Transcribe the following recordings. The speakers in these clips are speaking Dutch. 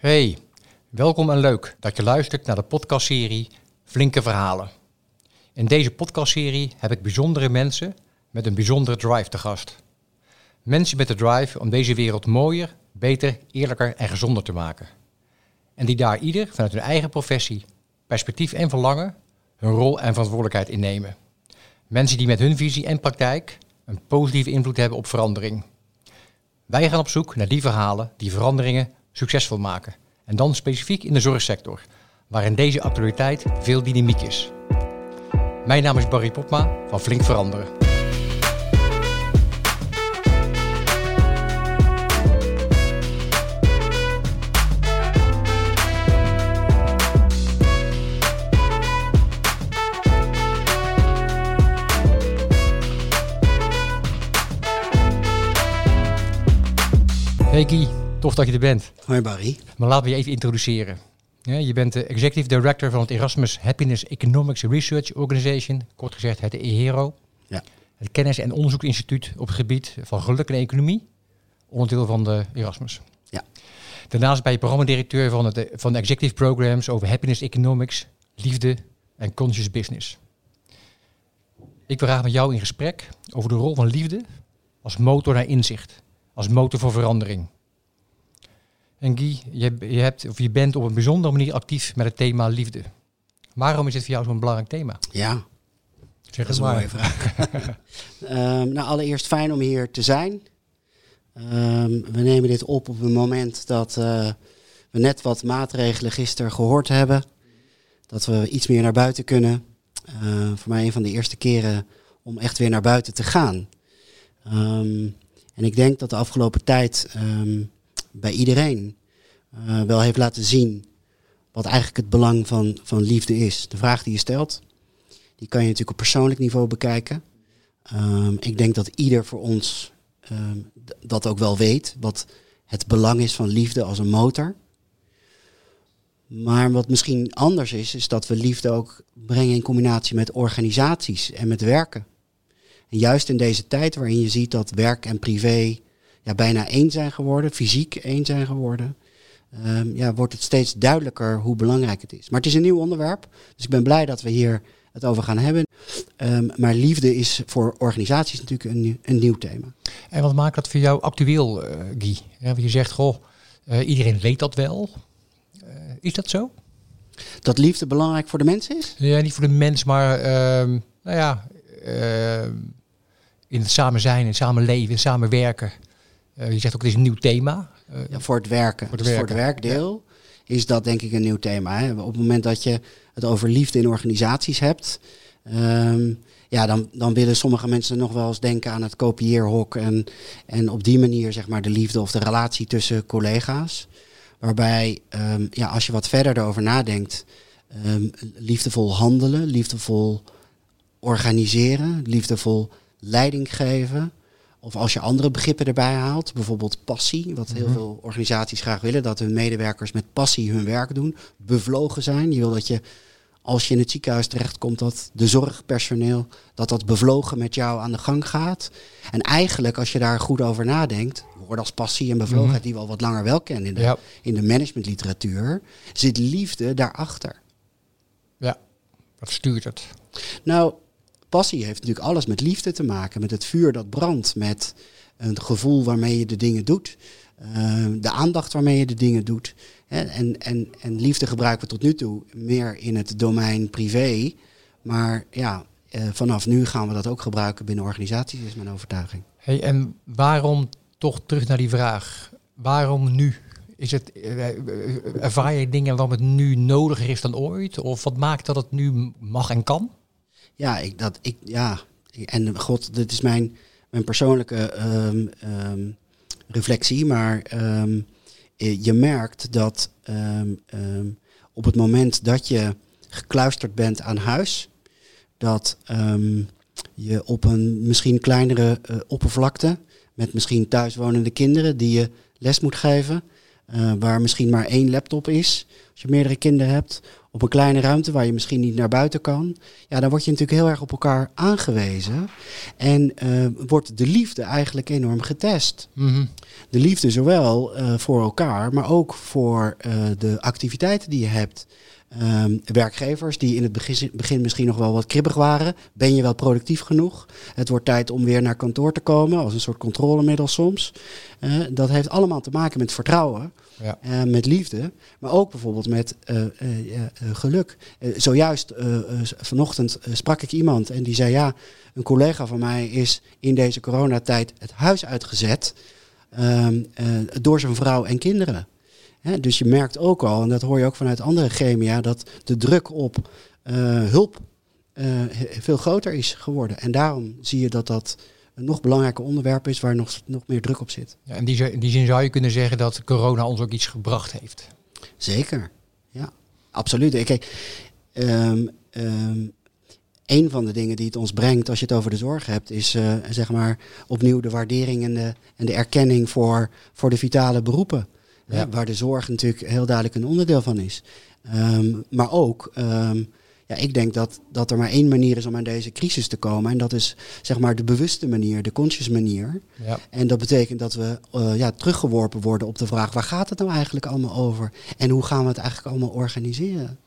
Hey, welkom en leuk dat je luistert naar de podcastserie Flinke Verhalen. In deze podcastserie heb ik bijzondere mensen met een bijzondere drive te gast. Mensen met de drive om deze wereld mooier, beter, eerlijker en gezonder te maken. En die daar ieder vanuit hun eigen professie, perspectief en verlangen hun rol en verantwoordelijkheid innemen. Mensen die met hun visie en praktijk een positieve invloed hebben op verandering. Wij gaan op zoek naar die verhalen die veranderingen succesvol maken. En dan specifiek in de zorgsector, waarin deze actualiteit veel dynamiek is. Mijn naam is Barry Popma van Flink Veranderen. Hey tof dat je er bent. Hoi Barry. Maar laten we je even introduceren. Je bent de Executive Director van het Erasmus Happiness Economics Research Organization, kort gezegd het EHERO. Ja. Het kennis- en onderzoeksinstituut op het gebied van geluk en economie, onderdeel van de Erasmus. Ja. Daarnaast ben je programmadirecteur van, het, van de Executive Programs over Happiness Economics, Liefde en Conscious Business. Ik wil graag met jou in gesprek over de rol van liefde als motor naar inzicht, als motor voor verandering. En Guy, je, je, hebt, of je bent op een bijzondere manier actief met het thema liefde. Waarom is dit voor jou zo'n belangrijk thema? Ja, Zeg dat is een mooie vraag. Ehm, nou, allereerst fijn om hier te zijn. Ehm, we nemen dit op op een moment dat eh, we net wat maatregelen gisteren gehoord hebben. Dat we iets meer naar buiten kunnen. Eh, voor mij een van de eerste keren om echt weer naar buiten te gaan. Ehm, en ik denk dat de afgelopen tijd bij iedereen eh, wel heeft laten zien wat eigenlijk het belang van, van liefde is. De vraag die je stelt, die kan je natuurlijk op persoonlijk niveau bekijken. Ehm, ik denk dat ieder voor ons ehm, dat ook wel weet, wat het belang is van liefde als een motor. Maar wat misschien anders is, is dat we liefde ook brengen in combinatie met organisaties en met werken. En juist in deze tijd waarin je ziet dat werk en privé ja, bijna één zijn geworden, fysiek één zijn geworden, ehm, ja, wordt het steeds duidelijker hoe belangrijk het is. Maar het is een nieuw onderwerp, dus ik ben blij dat we hier het over gaan hebben. Ehm, maar liefde is voor organisaties natuurlijk een, nieuw- een nieuw thema. En wat maakt dat voor jou actueel, eh, Guy? Ja, want je zegt, goh, eh, iedereen weet dat wel. Eh, is dat zo? Dat liefde belangrijk voor de mensen is? Ja, niet voor de mens, maar ehm, nou ja, in het samen zijn, in het samenleven, in het samenwerken. Je zegt ook, het is een nieuw thema. Eh, Ja, voor het werken. Voor het dus voor het werken, werkdeel is dat denk ik een nieuw thema. Hè. Op het moment dat je het over liefde in organisaties hebt, ehm, ja, dan, dan willen sommige mensen nog wel eens denken aan het kopieerhok en, en op die manier zeg maar de liefde of de relatie tussen collega's. Waarbij, ehm, ja, als je wat verder erover nadenkt, ehm, liefdevol handelen, liefdevol organiseren, liefdevol leiding geven. Of als je andere begrippen erbij haalt, bijvoorbeeld passie, wat heel Mhm. veel organisaties graag willen, dat hun medewerkers met passie hun werk doen, bevlogen zijn. Je wil dat je, als je in het ziekenhuis terechtkomt, dat de zorgpersoneel, dat dat bevlogen met jou aan de gang gaat. En eigenlijk, als je daar goed over nadenkt, woorden als passie en bevlogenheid, Mhm. die we al wat langer wel kennen in de, ja, in de managementliteratuur, zit liefde daarachter. ja, wat stuurt het? Nou, passie heeft natuurlijk alles met liefde te maken. Met het vuur dat brandt. Met een gevoel waarmee je de dingen doet. eh, de aandacht waarmee je de dingen doet. En, en, en liefde gebruiken we tot nu toe meer in het domein privé. Maar ja, eh, vanaf nu gaan we dat ook gebruiken binnen organisaties, is mijn overtuiging. Hey, en waarom toch terug naar die vraag? Waarom nu? Is het, eh, eh, ervaar je dingen waarom het nu nodiger is dan ooit? Of wat maakt dat het nu mag en kan? Ja, ik, dat, ik, ja. en god, dit is mijn, mijn persoonlijke ehm, ehm, reflectie, maar ehm, eh, je merkt dat op het moment dat je gekluisterd bent aan huis, dat je op een misschien kleinere eh, oppervlakte, met misschien thuiswonende kinderen die je les moet geven, eh, waar misschien maar één laptop is, als je meerdere kinderen hebt, op een kleine ruimte waar je misschien niet naar buiten kan, ja, dan word je natuurlijk heel erg op elkaar aangewezen. En uh, wordt de liefde eigenlijk enorm getest. Mhm. De liefde zowel uh, voor elkaar, maar ook voor uh, de activiteiten die je hebt. Um, werkgevers die in het begin, begin, misschien nog wel wat kribbig waren. Ben je wel productief genoeg? Het wordt tijd om weer naar kantoor te komen, als een soort controlemiddel soms. Uh, dat heeft allemaal te maken met vertrouwen, ja. uh, met liefde, maar ook bijvoorbeeld met uh, geluk. zojuist vanochtend sprak ik iemand en die zei: Ja, een collega van mij is in deze coronatijd het huis uitgezet um, door zijn vrouw en kinderen. He, dus je merkt ook al, en dat hoor je ook vanuit andere chemia, dat de druk op uh, hulp uh, veel groter is geworden. En daarom zie je dat dat een nog belangrijker onderwerp is waar nog, nog meer druk op zit. Ja, in, die, in die zin zou je kunnen zeggen dat corona ons ook iets gebracht heeft. Zeker, ja, absoluut. Kijk, um, um, een van de dingen die het ons brengt als je het over de zorg hebt, is uh, zeg maar opnieuw de waardering en de, en de erkenning voor, voor de vitale beroepen. Waar de zorg natuurlijk heel duidelijk een onderdeel van is. Um, maar ook, um, ja, ik denk dat, dat er maar één manier is om aan deze crisis te komen. En dat is zeg maar de bewuste manier, de conscious manier. Ja. En dat betekent dat we uh, ja, teruggeworpen worden op de vraag: waar gaat het nou eigenlijk allemaal over? En hoe gaan we het eigenlijk allemaal organiseren?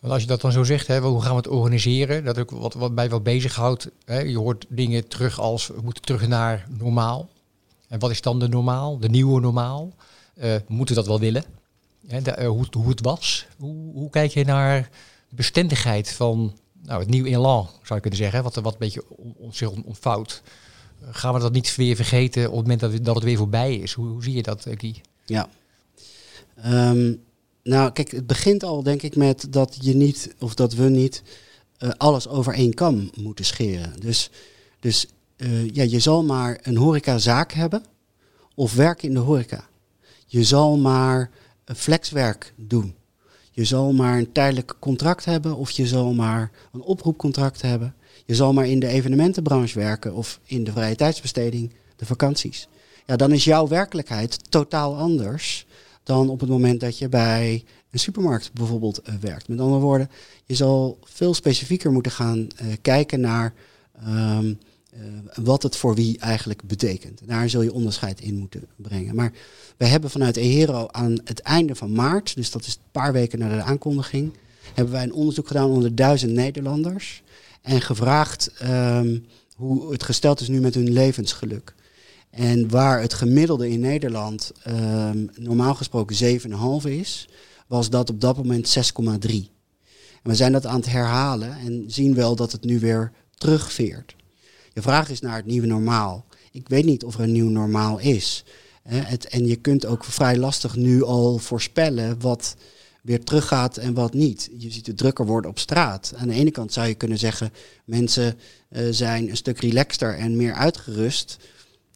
Want als je dat dan zo zegt, hè, hoe gaan we het organiseren? Dat ook wat, wat mij wel bezighoudt. Hè, je hoort dingen terug als we moeten terug naar normaal. En wat is dan de normaal, de nieuwe normaal? Uh, moeten dat wel willen? Uh, hoe, hoe, het was? Hoe, hoe, kijk je naar de bestendigheid van nou, het nieuwe elan, zou je kunnen zeggen, wat, wat een beetje zich ontvouwt? Uh, gaan we dat niet weer vergeten op het moment dat, het, dat het weer voorbij is? Hoe, hoe zie je dat, Guy? Ja. Um, nou, kijk, het begint al denk ik met dat je niet, of dat we niet, alles over één kam moeten scheren. Dus, dus ja, je zal maar een horecazaak hebben of werken in de horeca. Je zal maar flexwerk doen. Je zal maar een tijdelijk contract hebben of je zal maar een oproepcontract hebben. Je zal maar in de evenementenbranche werken of in de vrije tijdsbesteding, de vakanties. Ja, dan is jouw werkelijkheid totaal anders dan op het moment dat je bij een supermarkt bijvoorbeeld uh, werkt. Met andere woorden, je zal veel specifieker moeten gaan uh, kijken naar uh, wat het voor wie eigenlijk betekent. Daar zul je onderscheid in moeten brengen. Maar we hebben vanuit EHERO aan het einde van maart, dus dat is een paar weken na de aankondiging, hebben wij een onderzoek gedaan onder duizend Nederlanders en gevraagd um, hoe het gesteld is nu met hun levensgeluk. En waar het gemiddelde in Nederland um, normaal gesproken 7,5 is, was dat op dat moment 6,3. En we zijn dat aan het herhalen en zien wel dat het nu weer terugveert. Je vraag is naar het nieuwe normaal. Ik weet niet of er een nieuw normaal is. Het, en je kunt ook vrij lastig nu al voorspellen wat weer teruggaat en wat niet. Je ziet het drukker worden op straat. Aan de ene kant zou je kunnen zeggen, mensen uh, zijn een stuk relaxter en meer uitgerust.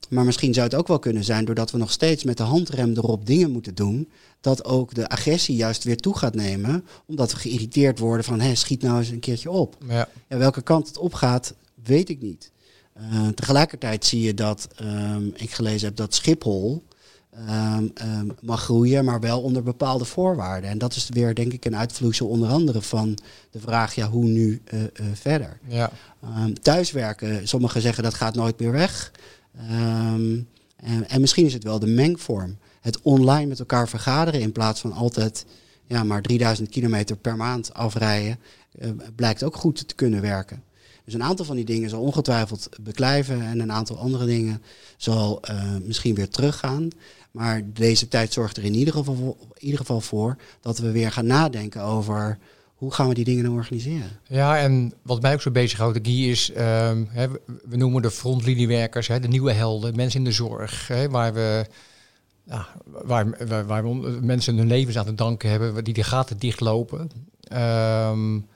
Maar misschien zou het ook wel kunnen zijn, doordat we nog steeds met de handrem erop dingen moeten doen, dat ook de agressie juist weer toe gaat nemen, omdat we geïrriteerd worden van, hé, schiet nou eens een keertje op. Ja. Ja, welke kant het opgaat, weet ik niet. Uh, tegelijkertijd zie je dat, um, ik gelezen heb dat Schiphol um, um, mag groeien, maar wel onder bepaalde voorwaarden. En dat is weer, denk ik, een uitvloeisel onder andere van de vraag, ja, hoe nu uh, uh, verder? Ja. thuiswerken, sommigen zeggen dat gaat nooit meer weg. En, en, misschien is het wel de mengvorm. Het online met elkaar vergaderen in plaats van altijd ja, maar 3000 kilometer per maand afrijden, blijkt ook goed te kunnen werken. Dus een aantal van die dingen zal ongetwijfeld beklijven en een aantal andere dingen zal uh, misschien weer teruggaan. Maar deze tijd zorgt er in ieder, geval, voor dat we weer gaan nadenken over hoe gaan we die dingen nou organiseren? Ja, en wat mij ook zo bezighoudt, Guy, is, hè, we noemen de frontliniewerkers, de nieuwe helden, mensen in de zorg, waar we... Ja, waar, waar, mensen hun levens aan te danken hebben, die de gaten dichtlopen. Um,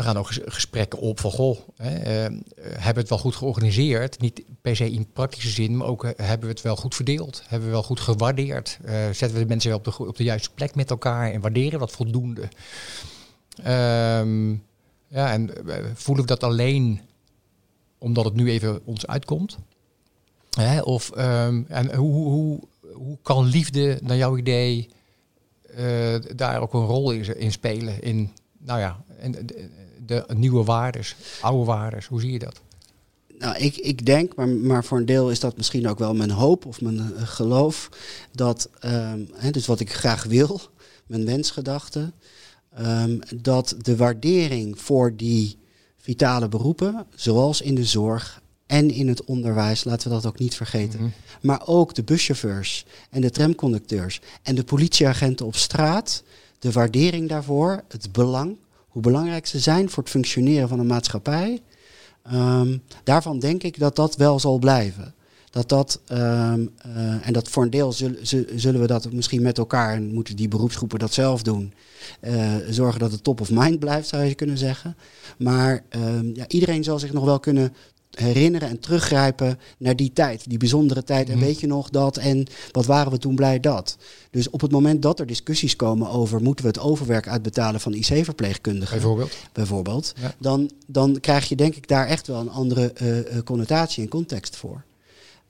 we gaan ook gesprekken op van, goh, hè, uh, hebben we het wel goed georganiseerd? Niet per se in praktische zin, maar ook uh, hebben we het wel goed verdeeld? Hebben we wel goed gewaardeerd? Uh, zetten we de mensen wel op de, op de juiste plek met elkaar en waarderen wat voldoende? Um, ja, en voelen we dat alleen omdat het nu even ons uitkomt? Of, um, en hoe, hoe, hoe kan liefde, naar jouw idee, eh, daar ook een rol in, in spelen. In, nou ja, en de, nieuwe waardes, oude waardes. Hoe zie je dat? Nou, ik, ik denk, maar, maar voor een deel is dat misschien ook wel mijn hoop of mijn eh, geloof, dat, ehm, hè, dus wat ik graag wil, mijn wensgedachte, ehm, dat de waardering voor die vitale beroepen, zoals in de zorg en in het onderwijs, laten we dat ook niet vergeten, Mhm. maar ook de buschauffeurs en de tramconducteurs en de politieagenten op straat, de waardering daarvoor, het belang, hoe belangrijk ze zijn voor het functioneren van een maatschappij, ehm, daarvan denk ik dat dat wel zal blijven. Dat dat, ehm, eh, en dat voor een deel zullen, zu- zullen we dat misschien met elkaar, en moeten die beroepsgroepen dat zelf doen, eh, zorgen dat het top of mind blijft, zou je kunnen zeggen. Maar ehm, ja, iedereen zal zich nog wel kunnen herinneren en teruggrijpen naar die tijd, die bijzondere tijd. En Mhm. weet je nog dat en wat waren we toen blij dat. Dus op het moment dat er discussies komen over moeten we het overwerk uitbetalen van IC-verpleegkundigen, Bijvoorbeeld. bijvoorbeeld, Ja. dan, dan krijg je denk ik daar echt wel een andere eh, eh, connotatie en context voor.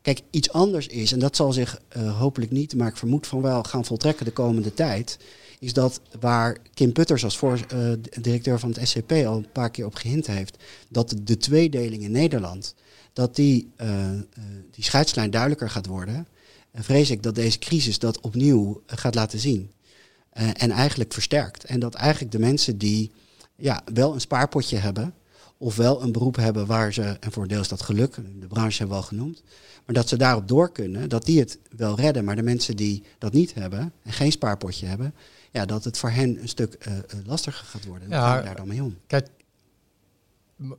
Kijk, iets anders is, en dat zal zich eh, hopelijk niet, maar ik vermoed van wel gaan voltrekken de komende tijd, is dat waar Kim Putters als voor, eh, directeur van het SCP al een paar keer op gehint heeft, dat de tweedeling in Nederland, dat die, eh, eh, die scheidslijn duidelijker gaat worden. En vrees ik dat deze crisis dat opnieuw gaat laten zien. En eigenlijk versterkt. En dat eigenlijk de mensen die ja, wel een spaarpotje hebben, of wel een beroep hebben waar ze, en voor is dat geluk, de branche hebben we al genoemd, maar dat ze daarop door kunnen, dat die het wel redden. Maar de mensen die dat niet hebben en geen spaarpotje hebben, ja, dat het voor hen een stuk eh, eh, lastiger gaat worden. En Ja, daar dan mee om? Kijk,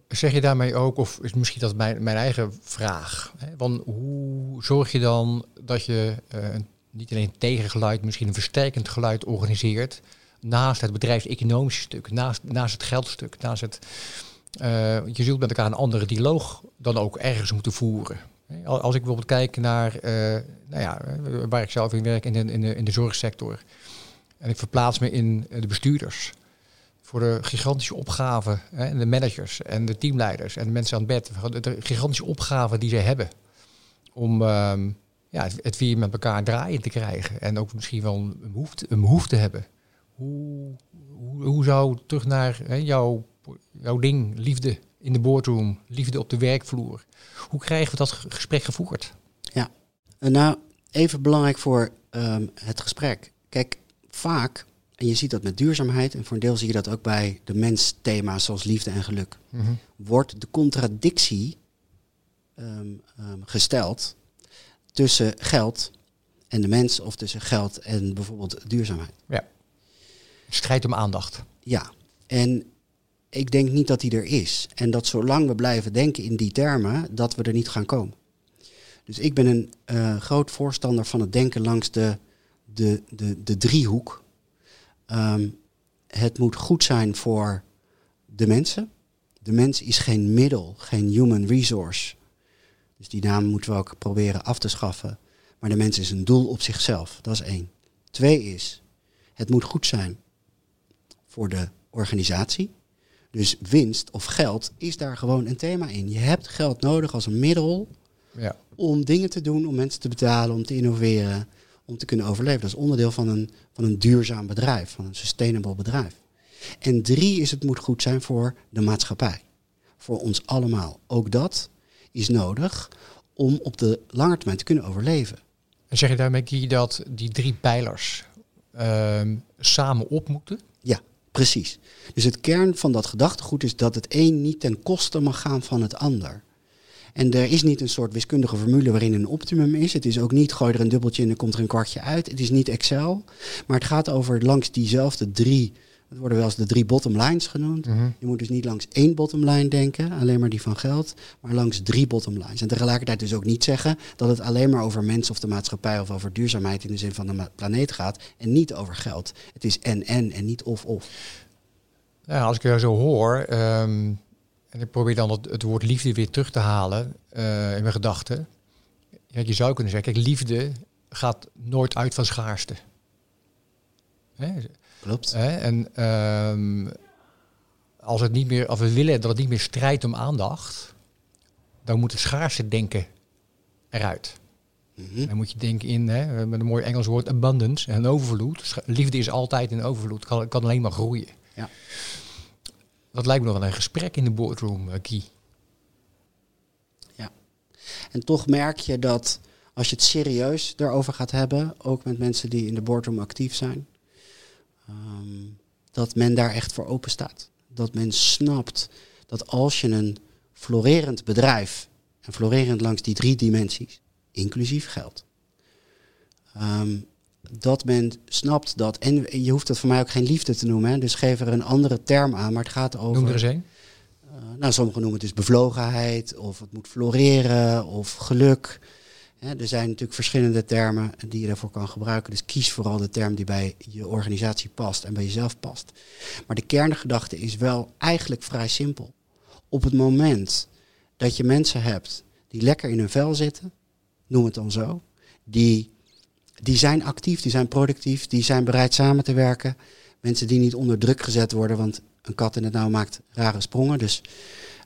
zeg je daarmee ook, of is misschien dat mijn, mijn eigen vraag, hè, van hoe zorg je dan dat je eh, niet alleen een tegengeluid, misschien een versterkend geluid organiseert, naast het bedrijfseconomische stuk, naast, naast het geldstuk, naast het... eh, je zult met elkaar een andere dialoog dan ook ergens moeten voeren. Als ik bijvoorbeeld kijk naar, eh, nou ja, eh, waar ik zelf in werk, in de, in de, in de zorgsector, en ik verplaats me in de bestuurders, voor de gigantische opgaven hè, en de managers en de teamleiders en de mensen aan het bed. De, gigantische opgaven die ze hebben om ehm, ja, het, het met elkaar draaien te krijgen. En ook misschien wel een behoefte, een behoefte hebben. Hoe, hoe, hoe zou terug naar hè, jouw, jouw ding, liefde in de boardroom, liefde op de werkvloer. Hoe krijgen we dat ge- gesprek gevoerd? En nou, even belangrijk voor ehm, het gesprek. Kijk, vaak, en je ziet dat met duurzaamheid, en voor een deel zie je dat ook bij de mensthema's zoals liefde en geluk, wordt de contradictie ehm, ehm, gesteld tussen geld en de mens, of tussen geld en bijvoorbeeld duurzaamheid. Strijd om aandacht. Ja, en ik denk niet dat die er is. En dat zolang we blijven denken in die termen, dat we er niet gaan komen. Dus ik ben een eh, groot voorstander van het denken langs de, de, de, de driehoek. Ehm, het moet goed zijn voor de mensen. De mens is geen middel, geen human resource. Dus die naam moeten we ook proberen af te schaffen. Maar de mens is een doel op zichzelf. Dat is één. Twee is, het moet goed zijn voor de organisatie. Dus winst of geld is daar gewoon een thema in. Je hebt geld nodig als een middel Ja. om dingen te doen, om mensen te betalen, om te innoveren, om te kunnen overleven. Dat is onderdeel van een, van een duurzaam bedrijf, van een sustainable bedrijf. En drie is het moet goed zijn voor de maatschappij. Voor ons allemaal. Ook dat is nodig om op de lange termijn te kunnen overleven. En zeg je daarmee, Guy, dat die drie pijlers ehm, samen op moeten? Precies. Dus het kern van dat gedachtegoed is dat het een niet ten koste mag gaan van het ander. En er is niet een soort wiskundige formule waarin een optimum is. Het is ook niet gooi er een dubbeltje en komt er een kwartje uit. Het is niet Excel. Maar het gaat over langs diezelfde drie, het worden wel eens de drie bottom lines genoemd. Je moet dus niet langs één bottom line denken, alleen maar die van geld, maar langs drie bottom lines. En tegelijkertijd dus ook niet zeggen dat het alleen maar over mensen of de maatschappij of over duurzaamheid in de zin van de planeet gaat en niet over geld. Het is en en en niet of of. Ja, als ik jou zo hoor, ehm, en ik probeer dan het, het woord liefde weer terug te halen eh, in mijn gedachten. Ja, je zou kunnen zeggen, kijk, liefde gaat nooit uit van schaarste. Hè? Klopt. Hè? En ehm, als, het niet meer, als we willen dat het niet meer strijdt om aandacht, dan moet het schaarste denken eruit. Mhm. Dan moet je denken in, hè, met een mooi Engels woord, abundance en overvloed. Liefde is altijd in overvloed, kan, kan alleen maar groeien. Ja. Dat lijkt me nog wel een gesprek in de boardroom, eh, Guy. En toch merk je dat als je het serieus erover gaat hebben, ook met mensen die in de boardroom actief zijn, ehm, dat men daar echt voor open staat. Dat men snapt dat als je een florerend bedrijf, en florerend langs die drie dimensies, inclusief geld, ehm, dat men snapt dat, en je hoeft het voor mij ook geen liefde te noemen, hè, dus geef er een andere term aan, maar het gaat over... Noem er eens een. Uh, nou, sommigen noemen het dus bevlogenheid, of het moet floreren, of geluk. Er zijn natuurlijk verschillende termen die je daarvoor kan gebruiken. Dus kies vooral de term die bij je organisatie past en bij jezelf past. Maar de kerngedachte is wel eigenlijk vrij simpel. Op het moment dat je mensen hebt die lekker in hun vel zitten, noem het dan zo, die, die zijn actief, die zijn productief, die zijn bereid samen te werken. Mensen die niet onder druk gezet worden, want een kat in het nauw maakt rare sprongen. Dus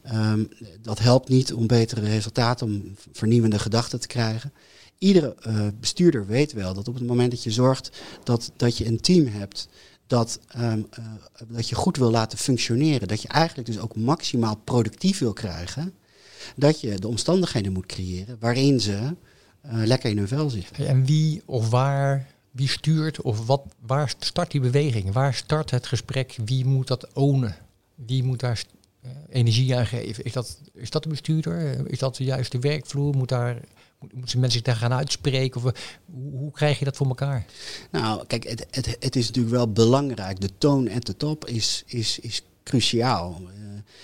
ehm, dat helpt niet om betere resultaten, om vernieuwende gedachten te krijgen. Iedere eh, bestuurder weet wel dat op het moment dat je zorgt dat, dat je een team hebt dat, ehm, eh, dat je goed wil laten functioneren, dat je eigenlijk dus ook maximaal productief wil krijgen, dat je de omstandigheden moet creëren waarin ze eh, lekker in hun vel zitten. En wie of waar, wie stuurt of wat, waar start die beweging? Waar start het gesprek? Wie moet dat ownen? Wie moet daar energie aan geven? Is dat, is dat de bestuurder? Eh, Is dat de werkvloer? Moet daar, moet, moeten mensen zich daar gaan uitspreken? Of, eh, hoe, krijg je dat voor elkaar? Nou, kijk, het, het, het is natuurlijk wel belangrijk. De toon at de top is, is, is cruciaal. Eh,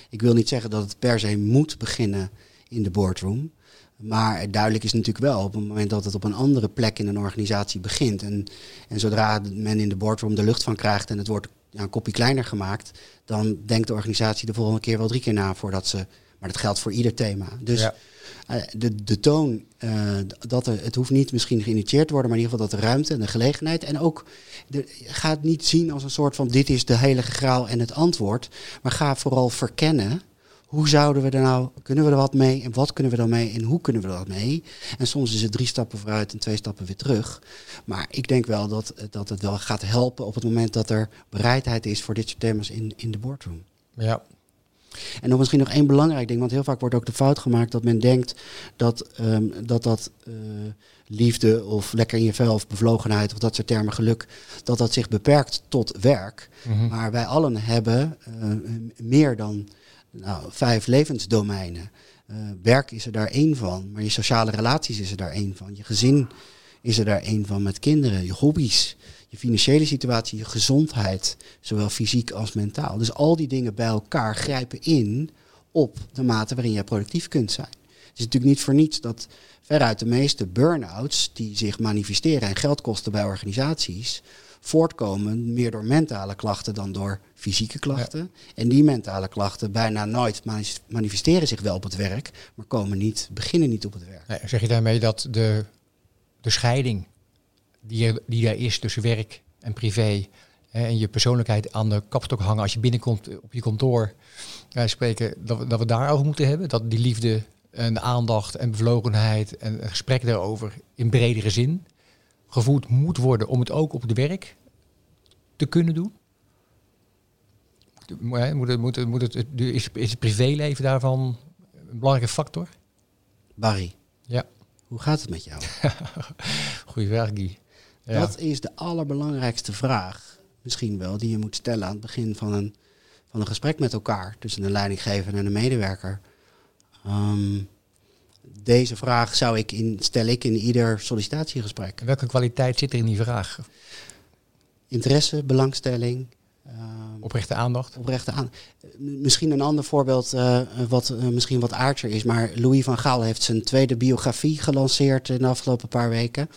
ik wil niet zeggen dat het per se moet beginnen in de boardroom. Maar duidelijk is natuurlijk wel op het moment dat het op een andere plek in een organisatie begint. En, en zodra men in de boardroom de lucht van krijgt en het wordt ja, een kopje kleiner gemaakt, dan denkt de organisatie de volgende keer wel drie keer na voordat ze. Maar dat geldt voor ieder thema. Dus Ja. eh, de, de toon, eh, dat er, het hoeft niet misschien geïnitieerd te worden, maar in ieder geval dat de ruimte en de gelegenheid. En ook, de, ga het niet zien als een soort van dit is de heilige graal en het antwoord. Maar ga vooral verkennen. Hoe zouden we er nou, kunnen we er wat mee en wat kunnen we dan mee en hoe kunnen we er wat mee? En soms is het drie stappen vooruit en twee stappen weer terug. Maar ik denk wel dat, dat het wel gaat helpen op het moment dat er bereidheid is voor dit soort thema's in, in de boardroom. Ja, En dan misschien nog één belangrijk ding, want heel vaak wordt ook de fout gemaakt dat men denkt dat ehm, dat, dat eh, liefde of lekker in je vel of bevlogenheid of dat soort termen geluk, dat dat zich beperkt tot werk. Mhm. Maar wij allen hebben eh, meer dan nou, vijf levensdomeinen. Eh, werk is er daar één van, maar je sociale relaties is er daar één van. Je gezin is er daar één van met kinderen, je hobby's, je financiële situatie, je gezondheid, zowel fysiek als mentaal. Dus al die dingen bij elkaar grijpen in op de mate waarin jij productief kunt zijn. Het is natuurlijk niet voor niets dat veruit de meeste burn-outs die zich manifesteren en geld kosten bij organisaties, voortkomen meer door mentale klachten dan door fysieke klachten. En die mentale klachten bijna nooit manifesteren zich wel op het werk, maar komen niet, beginnen niet op het werk. Nee, zeg je daarmee dat de, de scheiding die er, die er is tussen werk en privé hè, en je persoonlijkheid aan de kapstok hangen als je binnenkomt op je kantoor, wij spreken, dat we, dat we daarover moeten hebben, dat die liefde en aandacht en bevlogenheid en een gesprek daarover in bredere zin gevoerd moet worden om het ook op het werk te kunnen doen? Moet, het, moet, het, moet het, is, is het privéleven daarvan een belangrijke factor? Barry, Ja. hoe gaat het met jou? Goeie vraag, Guy. Ja. Dat is de allerbelangrijkste vraag, misschien wel, die je moet stellen aan het begin van een, van een gesprek met elkaar tussen een leidinggever en een medewerker. Ehm, deze vraag zou ik in, stel ik in ieder sollicitatiegesprek. En welke kwaliteit zit er in die vraag? Interesse, belangstelling, ehm, Oprechte aandacht? oprechte aan. M- Misschien een ander voorbeeld, eh, wat eh, misschien wat aardser is, maar Louis van Gaal heeft zijn tweede biografie gelanceerd in de afgelopen paar weken.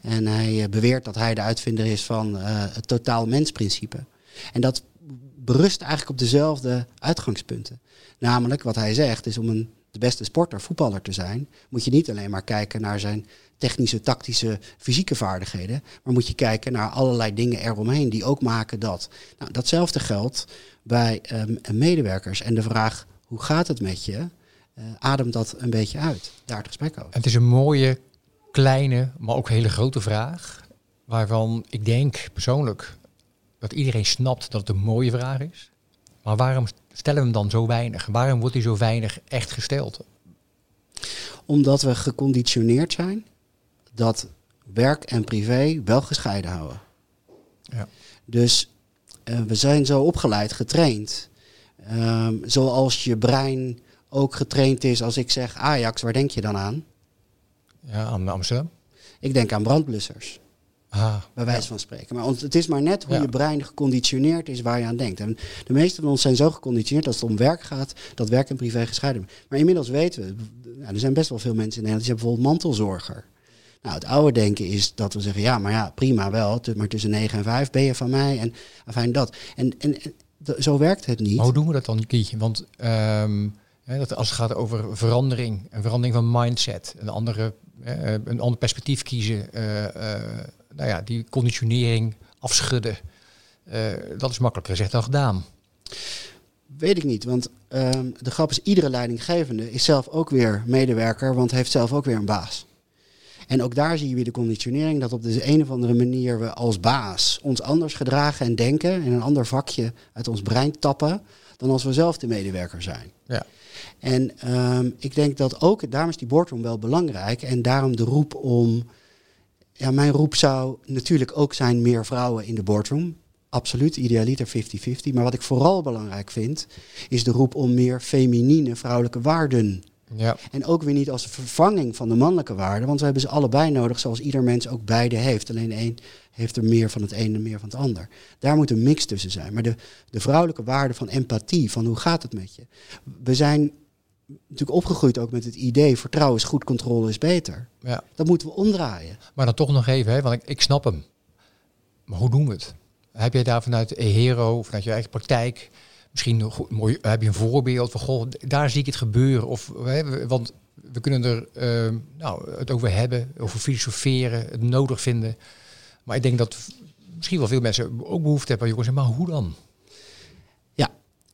En hij eh, beweert dat hij de uitvinder is van het totaal mensprincipe. En dat berust eigenlijk op dezelfde uitgangspunten. Namelijk, wat hij zegt, is om een, beste sporter, voetballer te zijn, moet je niet alleen maar kijken naar zijn technische, tactische, fysieke vaardigheden, maar moet je kijken naar allerlei dingen eromheen die ook maken dat. Nou, datzelfde geldt bij ehm, medewerkers. En de vraag, hoe gaat het met je? eh, ademt dat een beetje uit. Daar het gesprek over. Het is een mooie kleine, maar ook hele grote vraag. Waarvan ik denk persoonlijk dat iedereen snapt dat het een mooie vraag is. Maar waarom stellen we hem dan zo weinig? Waarom wordt hij zo weinig echt gesteld? Omdat we geconditioneerd zijn dat werk en privé wel gescheiden houden. Ja. Dus uh, we zijn zo opgeleid, getraind. Ehm, zoals je brein ook getraind is als ik zeg Ajax, waar denk je dan aan? Ja, aan Amsterdam. Ik denk aan brandblussers. Ah, bij wijze ja. van spreken. Maar het is maar net hoe Ja. je brein geconditioneerd is waar je aan denkt. En de meeste van ons zijn zo geconditioneerd dat als het om werk gaat, dat werk en privé gescheiden zijn. Maar inmiddels weten we, nou, er zijn best wel veel mensen in Nederland die hebben bijvoorbeeld mantelzorger. Nou, het oude denken is dat we zeggen, ja, maar ja, prima wel, maar tussen 9 en 5 ben je van mij en afijn dat. En, en, zo werkt het niet. Maar hoe doen we dat dan, Kietje? Want ehm, hè, dat als het gaat over verandering, een verandering van mindset, een, andere, eh, een ander perspectief kiezen, eh, eh, nou ja, die conditionering afschudden, eh, dat is makkelijker gezegd dan gedaan. Weet ik niet, want ehm, de grap is, iedere leidinggevende is zelf ook weer medewerker, want heeft zelf ook weer een baas. En ook daar zie je weer de conditionering, dat op de een of andere manier we als baas ons anders gedragen en denken en een ander vakje uit ons brein tappen dan als we zelf de medewerker zijn. Ja. En ehm, ik denk dat ook, daarom is die boardroom wel belangrijk en daarom de roep om, ja, mijn roep zou natuurlijk ook zijn meer vrouwen in de boardroom. Absoluut, idealiter 50-50. Maar wat ik vooral belangrijk vind, is de roep om meer feminine vrouwelijke waarden. Ja, En ook weer niet als vervanging van de mannelijke waarden, want we hebben ze allebei nodig, zoals ieder mens ook beide heeft. Alleen één heeft er meer van het een en meer van het ander. Daar moet een mix tussen zijn. Maar de, de vrouwelijke waarde van empathie, van hoe gaat het met je? We zijn natuurlijk opgegroeid ook met het idee, vertrouwen is goed, controle is beter. ja. Dat moeten we omdraaien. Maar dan toch nog even, hè, want ik, ik snap hem. Maar hoe doen we het? Heb jij daar vanuit Hero, vanuit je eigen praktijk, misschien nog mooi, heb je een voorbeeld van, goh, daar zie ik het gebeuren? Of, hè, want we kunnen er eh, nou, het over hebben, over filosoferen, het nodig vinden. Maar ik denk dat misschien wel veel mensen ook behoefte hebben aan jongens, maar hoe dan?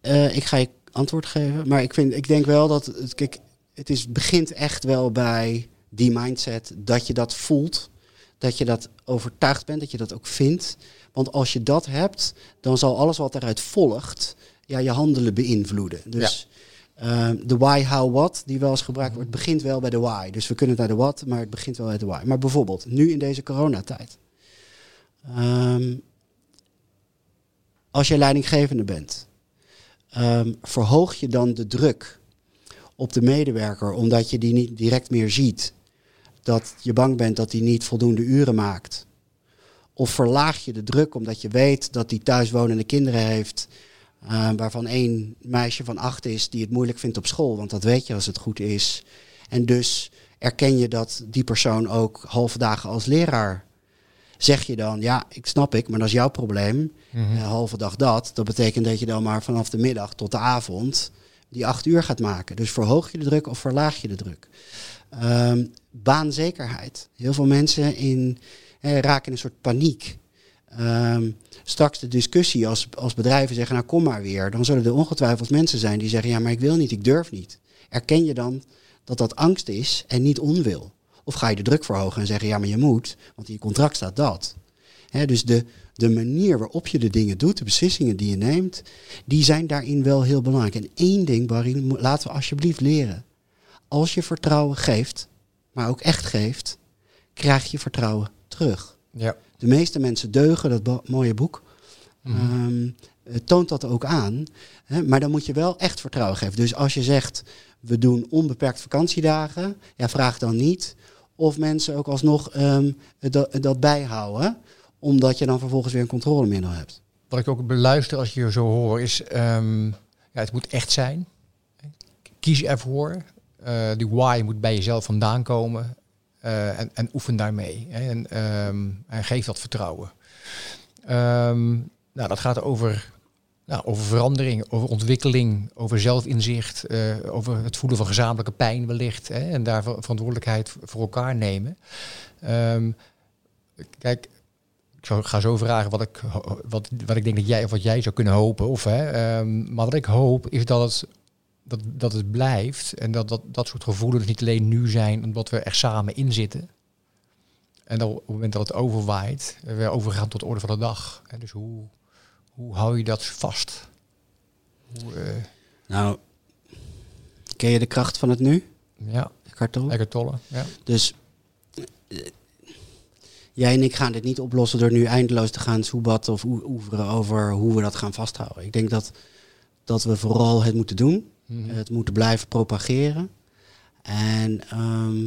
Eh, ik ga je antwoord geven, maar ik, vind, ik denk wel dat het, kijk, het is, begint echt wel bij die mindset dat je dat voelt, dat je dat overtuigd bent, dat je dat ook vindt. Want als je dat hebt, dan zal alles wat eruit volgt, ja, je handelen beïnvloeden. Dus eh, de why, how, what, die wel eens gebruikt wordt, begint wel bij de why. Dus we kunnen naar de what, maar het begint wel bij de why. Maar bijvoorbeeld, nu in deze coronatijd. Ehm, als je leidinggevende bent, Ehm, verhoog je dan de druk op de medewerker omdat je die niet direct meer ziet? Dat je bang bent dat hij niet voldoende uren maakt? Of verlaag je de druk omdat je weet dat hij thuiswonende kinderen heeft, eh, waarvan één meisje van acht is die het moeilijk vindt op school, want dat weet je als het goed is. En dus erken je dat die persoon ook halve dagen als leraar. Zeg je dan, ja, ik snap ik, maar dat is jouw probleem. Een halve dag dat. Dat betekent dat je dan maar vanaf de middag tot de avond die acht uur gaat maken. Dus verhoog je de druk of verlaag je de druk? Ehm, baanzekerheid. Heel veel mensen in, eh, raken in een soort paniek. Ehm, straks de discussie als, als bedrijven zeggen, nou kom maar weer. Dan zullen er ongetwijfeld mensen zijn die zeggen, ja maar ik wil niet, ik durf niet. Erken je dan dat dat angst is en niet onwil? Of ga je de druk verhogen en zeggen, ja maar je moet, want in je contract staat dat. Dus de, de manier waarop je de dingen doet, de beslissingen die je neemt, die zijn daarin wel heel belangrijk. En één ding, Barry, laten we alsjeblieft leren. Als je vertrouwen geeft, maar ook echt geeft, krijg je vertrouwen terug. Ja. De meeste mensen deugen, dat bo- mooie boek, Mhm. ehm, eh, toont dat ook aan. Hè, maar dan moet je wel echt vertrouwen geven. Dus als je zegt, we doen onbeperkt vakantiedagen, ja, vraag dan niet of mensen ook alsnog ehm, dat, dat bijhouden, omdat je dan vervolgens weer een controlemiddel hebt. Wat ik ook beluister als je zo hoor is, ehm, ja, het moet echt zijn. Kies ervoor. Eh die why moet bij jezelf vandaan komen. Eh, en, en oefen daarmee. Hè. En, ehm, en geef dat vertrouwen. Nou, dat gaat over, nou, over verandering, over ontwikkeling, over zelfinzicht, eh, over het voelen van gezamenlijke pijn wellicht. Hè, en daar ver- verantwoordelijkheid voor elkaar nemen. Ehm, kijk, ik ga zo vragen wat ik, wat, wat ik denk dat jij of wat jij zou kunnen hopen. Of, hè, ehm, maar wat ik hoop is dat het, dat, dat het blijft en dat, dat dat soort gevoelens niet alleen nu zijn omdat we er samen in zitten. En dan op het moment dat het overwaait, weer overgaan tot orde van de dag. Dus hoe, hoe hou je dat vast? Hoe, eh, Nou, ken je de kracht van het nu, ja, Eckhart Tolle? Eckhart Tolle. Ja. Dus eh, jij en ik gaan dit niet oplossen door nu eindeloos te gaan soebatten of oe- oeveren over hoe we dat gaan vasthouden. Ik denk dat, dat we vooral het moeten doen. Mhm. Het moeten blijven propageren. En, ehm,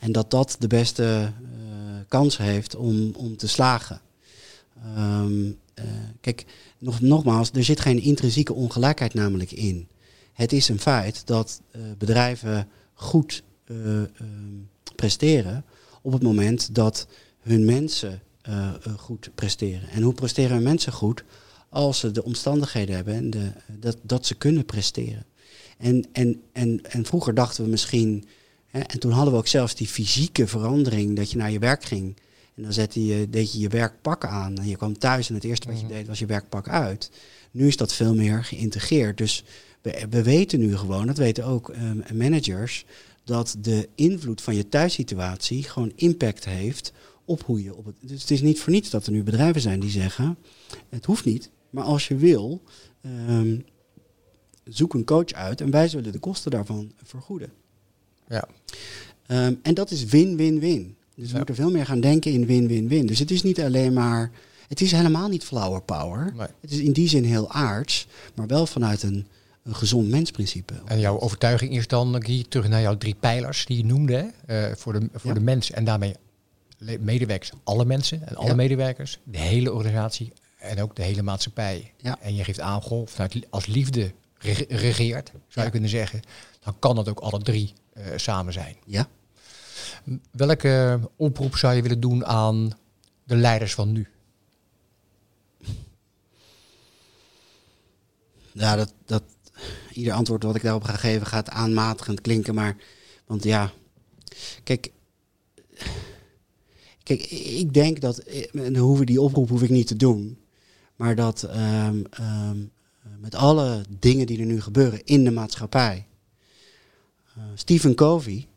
en dat dat de beste eh, kans heeft om, om te slagen. Eh, kijk, nog, nogmaals, er zit geen intrinsieke ongelijkheid namelijk in. Het is een feit dat eh, bedrijven goed eh, ehm, presteren op het moment dat hun mensen eh, eh, goed presteren. En hoe presteren hun mensen goed? Als ze de omstandigheden hebben en de, dat, dat ze kunnen presteren. En, en, en, en vroeger dachten we misschien, hè, en toen hadden we ook zelfs die fysieke verandering dat je naar je werk ging. En dan zette je, deed je je werkpak aan en je kwam thuis en het eerste wat je Mhm. deed was je werkpak uit. Nu is dat veel meer geïntegreerd. Dus we, we weten nu gewoon, dat weten ook ehm, managers, dat de invloed van je thuissituatie gewoon impact heeft op hoe je op het. Dus het is niet voor niets dat er nu bedrijven zijn die zeggen: het hoeft niet, maar als je wil, ehm, zoek een coach uit en wij zullen de kosten daarvan vergoeden. Ja. Ehm, en dat is win-win-win. Dus we Ja. moeten veel meer gaan denken in win-win-win. Dus het is niet alleen maar. Het is helemaal niet flower power. Nee. Het is in die zin heel aards, maar wel vanuit een, een gezond mensprincipe. En jouw overtuiging is dan, Guy, terug naar jouw drie pijlers die je noemde? Eh, voor, de, voor Ja. de mens en daarmee medewerkers, alle mensen en alle Ja. medewerkers, de hele organisatie en ook de hele maatschappij. Ja. En je geeft aan, goh, vanuit, als liefde reg- regeert, zou je kunnen zeggen, dan kan dat ook alle drie eh, samen zijn. Ja. Welke oproep zou je willen doen aan de leiders van nu? Ja, dat, dat, ieder antwoord wat ik daarop ga geven gaat aanmatigend klinken. Maar, want ja, kijk, kijk ik denk dat, en hoeven die oproep hoef ik niet te doen. Maar dat ehm, ehm, met alle dingen die er nu gebeuren in de maatschappij. eh, Stephen Covey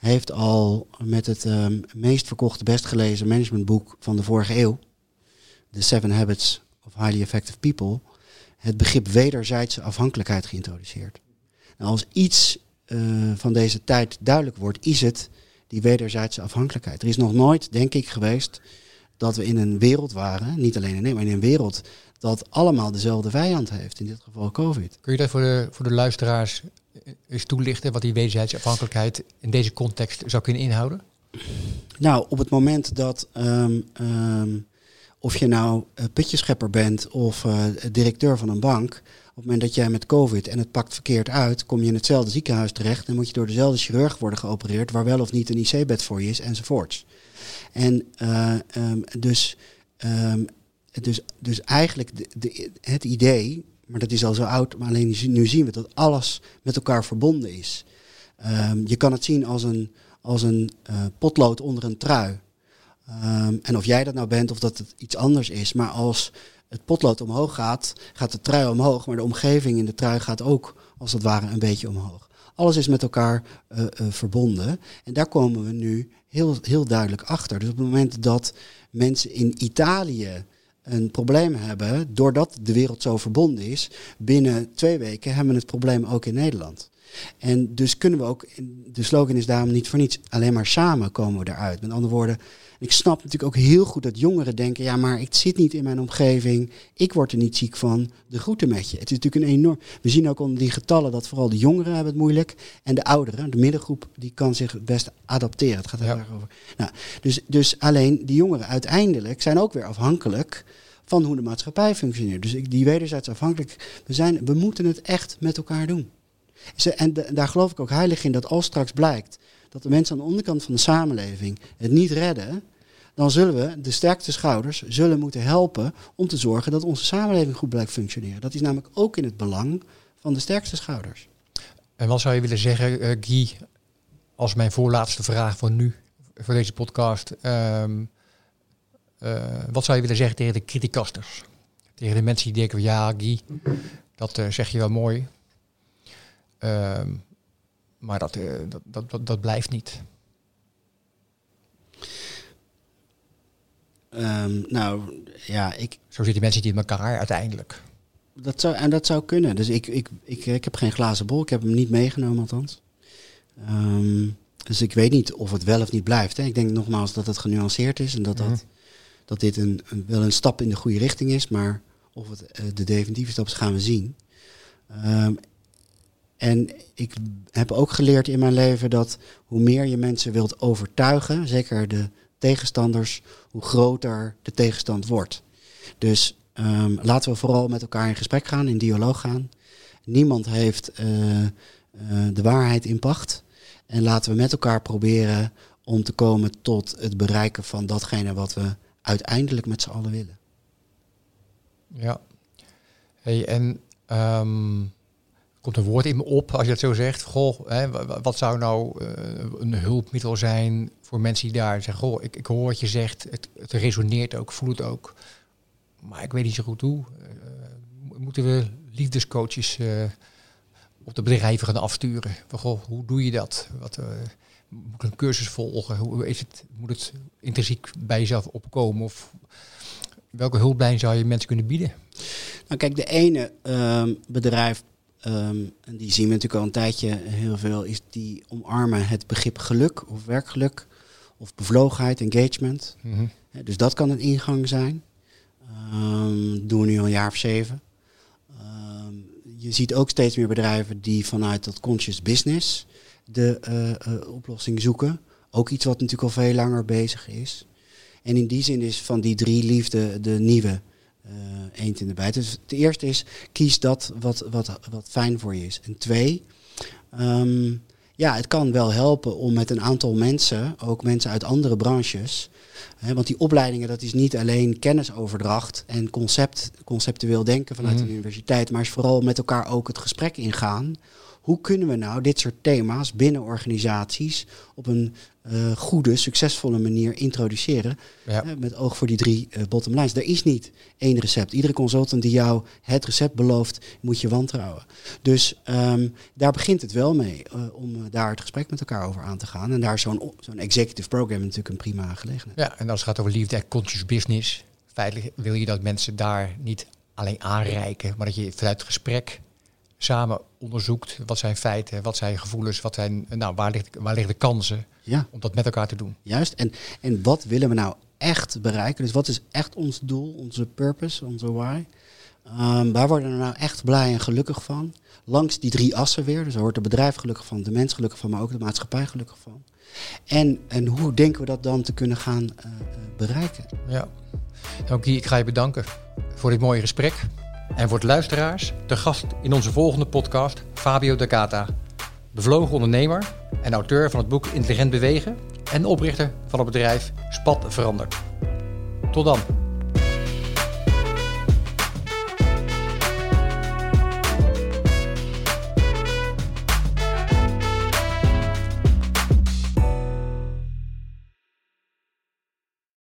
heeft al met het ehm, meest verkochte, best gelezen managementboek van de vorige eeuw. The Seven Habits of Highly Effective People het begrip wederzijdse afhankelijkheid geïntroduceerd. Nou, als iets eh, van deze tijd duidelijk wordt, is het die wederzijdse afhankelijkheid. Er is nog nooit, denk ik, geweest dat we in een wereld waren, niet alleen in Nederland, maar in een wereld dat allemaal dezelfde vijand heeft, in dit geval COVID. Kun je dat voor de, voor de luisteraars eens toelichten, wat die wederzijdse afhankelijkheid in deze context zou kunnen inhouden? Nou, op het moment dat ehm, ehm, of je nou eh, putjeschepper bent of eh, directeur van een bank, op het moment dat jij met COVID en het pakt verkeerd uit, kom je in hetzelfde ziekenhuis terecht en moet je door dezelfde chirurg worden geopereerd, waar wel of niet een IC-bed voor je is, enzovoorts. En eh, ehm, dus, dus, dus eigenlijk de, de, het idee, maar dat is al zo oud, maar alleen nu zien we dat alles met elkaar verbonden is. Ehm, je kan het zien als een, als een eh, potlood onder een trui. Ehm, en of jij dat nou bent of dat het iets anders is, maar als het potlood omhoog gaat, gaat de trui omhoog, maar de omgeving in de trui gaat ook als het ware een beetje omhoog. Alles is met elkaar eh, eh, verbonden en daar komen we nu heel, heel duidelijk achter. Dus op het moment dat mensen in Italië een probleem hebben, doordat de wereld zo verbonden is, binnen twee weken hebben we het probleem ook in Nederland. En dus kunnen we ook, de slogan is daarom niet voor niets, alleen maar samen komen we eruit. Met andere woorden, ik snap natuurlijk ook heel goed dat jongeren denken, ja maar ik zit niet in mijn omgeving, ik word er niet ziek van, de groeten met je. Het is natuurlijk een enorm, we zien ook onder die getallen dat vooral de jongeren hebben het moeilijk en de ouderen, de middengroep, die kan zich het best adapteren. Het gaat Ja. over. Nou, dus, dus alleen die jongeren uiteindelijk zijn ook weer afhankelijk van hoe de maatschappij functioneert. Dus die wederzijds afhankelijk, we, zijn, we moeten het echt met elkaar doen. En da- daar geloof ik ook heilig in dat als straks blijkt dat de mensen aan de onderkant van de samenleving het niet redden, dan zullen we de sterkste schouders zullen moeten helpen om te zorgen dat onze samenleving goed blijft functioneren. Dat is namelijk ook in het belang van de sterkste schouders. En wat zou je willen zeggen, eh, Guy, als mijn voorlaatste vraag voor nu, voor deze podcast. ehm, eh, wat zou je willen zeggen tegen de criticasters? Tegen de mensen die denken, ja Guy, dat eh, zeg je wel mooi. Ehm, maar dat, eh, dat, dat, dat, dat blijft niet. Ehm, nou, ja, ik, Zo zitten mensen niet in elkaar uiteindelijk. dat zou, en dat zou kunnen. Dus ik, ik, ik, ik heb geen glazen bol. Ik heb hem niet meegenomen althans. Ehm, dus ik weet niet of het wel of niet blijft. Hè. Ik denk nogmaals dat het genuanceerd is en dat, Mhm. dat, dat dit een, een- wel een stap in de goede richting is. Maar of het eh, de definitieve stap is, gaan we zien. Ehm, en ik heb ook geleerd in mijn leven dat hoe meer je mensen wilt overtuigen, zeker de tegenstanders, hoe groter de tegenstand wordt. Dus ehm, laten we vooral met elkaar in gesprek gaan, in dialoog gaan. Niemand heeft eh, eh, de waarheid in pacht. En laten we met elkaar proberen om te komen tot het bereiken van datgene wat we uiteindelijk met z'n allen willen. Ja. Hey, en ehm, komt een woord in me op als je dat zo zegt. Goh, hè, wa- wa- wat zou nou eh, een hulpmiddel zijn voor mensen die daar zeggen: Goh, ik, ik hoor wat je zegt, het, het resoneert ook, voel het ook. Maar ik weet niet zo goed hoe. Eh, mo- moeten we liefdescoaches eh, op de bedrijven gaan afsturen? Goh, hoe doe je dat? Wat, eh, moet ik een cursus volgen? Hoe is het? Moet het intrinsiek bij jezelf opkomen? Of welke hulplijn zou je mensen kunnen bieden? Nou kijk, de ene ehm, bedrijf, ehm, en die zien we natuurlijk al een tijdje heel veel, is die omarmen het begrip geluk of werkgeluk of bevlogenheid, engagement. Mhm. Dus dat kan een ingang zijn. Ehm doen we nu al een jaar of zeven. Je ziet ook steeds meer bedrijven die vanuit dat conscious business de eh, eh, oplossing zoeken. Ook iets wat natuurlijk al veel langer bezig is. En in die zin is van die drie liefde de nieuwe eh eend in de bijt. Dus het eerste is, kies dat wat, wat, wat fijn voor je is. En twee, ehm, ja, het kan wel helpen om met een aantal mensen, ook mensen uit andere branches, hè, want die opleidingen, dat is niet alleen kennisoverdracht en concept, conceptueel denken vanuit Mhm. de universiteit, maar is vooral met elkaar ook het gesprek ingaan. Hoe kunnen we nou dit soort thema's binnen organisaties op een eh, goede, succesvolle manier introduceren? Ja. Met oog voor die drie eh bottom lines. Er is niet één recept. Iedere consultant die jou het recept belooft, moet je wantrouwen. Dus ehm, daar begint het wel mee, eh, om daar het gesprek met elkaar over aan te gaan. En daar is zo'n zo'n executive program natuurlijk een prima gelegenheid. Ja, en als het gaat over liefde en conscious business, feitelijk wil je dat mensen daar niet alleen aanreiken, maar dat je vanuit het gesprek samen onderzoekt wat zijn feiten, wat zijn gevoelens, wat zijn, nou, waar, ligt, waar liggen de kansen Ja, om dat met elkaar te doen. juist. En, en wat willen we nou echt bereiken? Dus wat is echt ons doel, onze purpose, onze why? Ehm, waar worden we nou echt blij en gelukkig van? Langs die drie assen weer. Dus daar wordt het bedrijf gelukkig van, de mens gelukkig van, maar ook de maatschappij gelukkig van. En, en hoe denken we dat dan te kunnen gaan eh, eh, bereiken? Ja. Nou, Guy, ik ga je bedanken voor dit mooie gesprek. En voor de luisteraars, de gast in onze volgende podcast, Fabio Gata. Bevlogen ondernemer en auteur van het boek Intelligent Bewegen en oprichter van het bedrijf Spat Verandert. Tot dan.